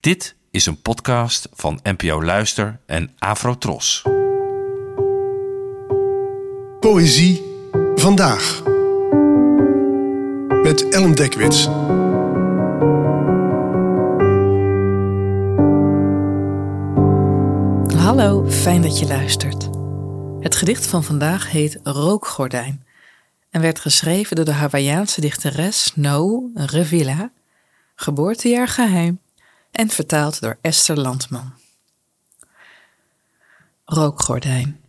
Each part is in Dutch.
Dit is een podcast van NPO Luister en Afrotros. Poëzie vandaag. Met Ellen Dekwits. Hallo, fijn dat je luistert. Het gedicht van vandaag heet Rookgordijn en werd geschreven door de Hawaïaanse dichteres No Revilla, geboortejaar geheim, en vertaald door Esther Landman. Rookgordijn.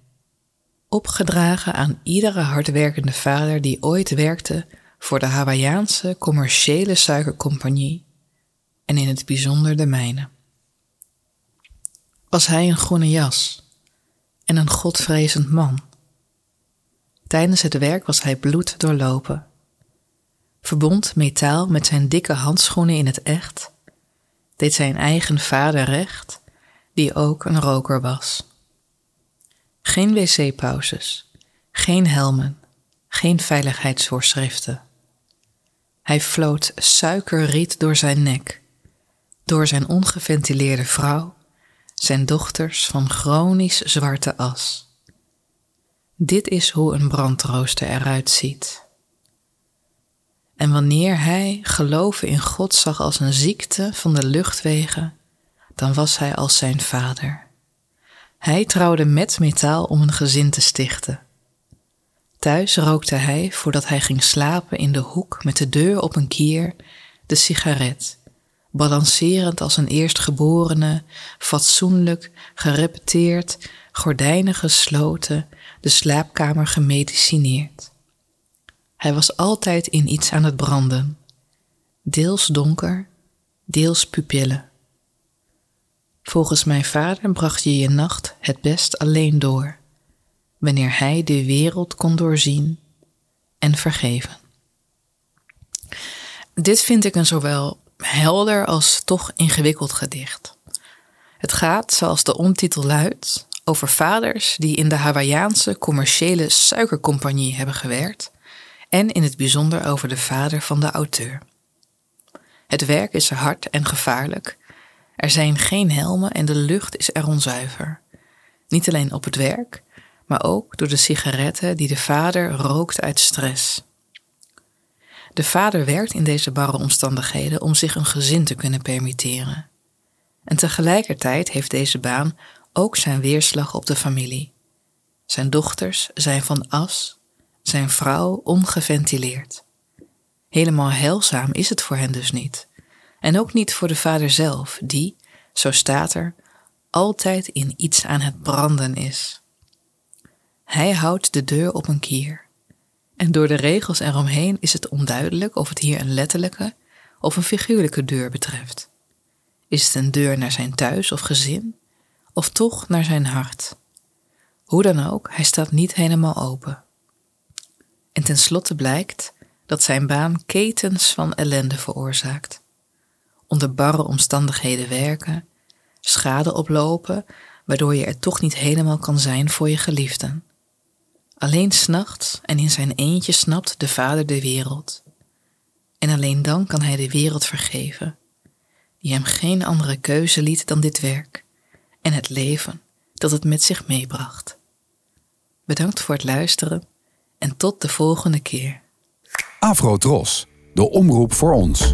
Opgedragen aan iedere hardwerkende vader die ooit werkte voor de Hawaïaanse commerciële suikercompagnie en in het bijzonder de mijne. Was hij een groene jas en een godvrezend man. Tijdens het werk was hij bloed doorlopen. Verbond metaal met zijn dikke handschoenen in het echt deed zijn eigen vader recht, die ook een roker was. Geen wc-pauzes, geen helmen, geen veiligheidsvoorschriften. Hij floot suikerriet door zijn nek, door zijn ongeventileerde vrouw, zijn dochters van chronisch zwarte as. Dit is hoe een brandrooster eruit ziet. En wanneer hij geloven in God zag als een ziekte van de luchtwegen, dan was hij als zijn vader. Hij trouwde met metaal om een gezin te stichten. Thuis rookte hij, voordat hij ging slapen in de hoek met de deur op een kier, de sigaret, balancerend als een eerstgeborene, fatsoenlijk, gerepeteerd, gordijnen gesloten, de slaapkamer gemedicineerd. Hij was altijd in iets aan het branden, deels donker, deels pupillen. Volgens mijn vader bracht je je nacht het best alleen door, wanneer hij de wereld kon doorzien en vergeven. Dit vind ik een zowel helder als toch ingewikkeld gedicht. Het gaat, zoals de omtitel luidt, over vaders die in de Hawaïaanse commerciële suikercompagnie hebben gewerkt en in het bijzonder over de vader van de auteur. Het werk is hard en gevaarlijk. Er zijn geen helmen en de lucht is er onzuiver. Niet alleen op het werk, maar ook door de sigaretten die de vader rookt uit stress. De vader werkt in deze barre omstandigheden om zich een gezin te kunnen permitteren. En tegelijkertijd heeft deze baan ook zijn weerslag op de familie. Zijn dochters zijn van as zijn vrouw ongeventileerd. Helemaal heilzaam is het voor hen dus niet. En ook niet voor de vader zelf, die, zo staat er, altijd in iets aan het branden is. Hij houdt de deur op een kier. En door de regels eromheen is het onduidelijk of het hier een letterlijke of een figuurlijke deur betreft. Is het een deur naar zijn thuis of gezin, of toch naar zijn hart? Hoe dan ook, hij staat niet helemaal open. En tenslotte blijkt dat zijn baan ketens van ellende veroorzaakt. Onder barre omstandigheden werken, schade oplopen, waardoor je er toch niet helemaal kan zijn voor je geliefden. Alleen s'nachts en in zijn eentje snapt de vader de wereld. En alleen dan kan hij de wereld vergeven, die hem geen andere keuze liet dan dit werk en het leven dat het met zich meebracht. Bedankt voor het luisteren en tot de volgende keer. Afro Tros, de omroep voor ons.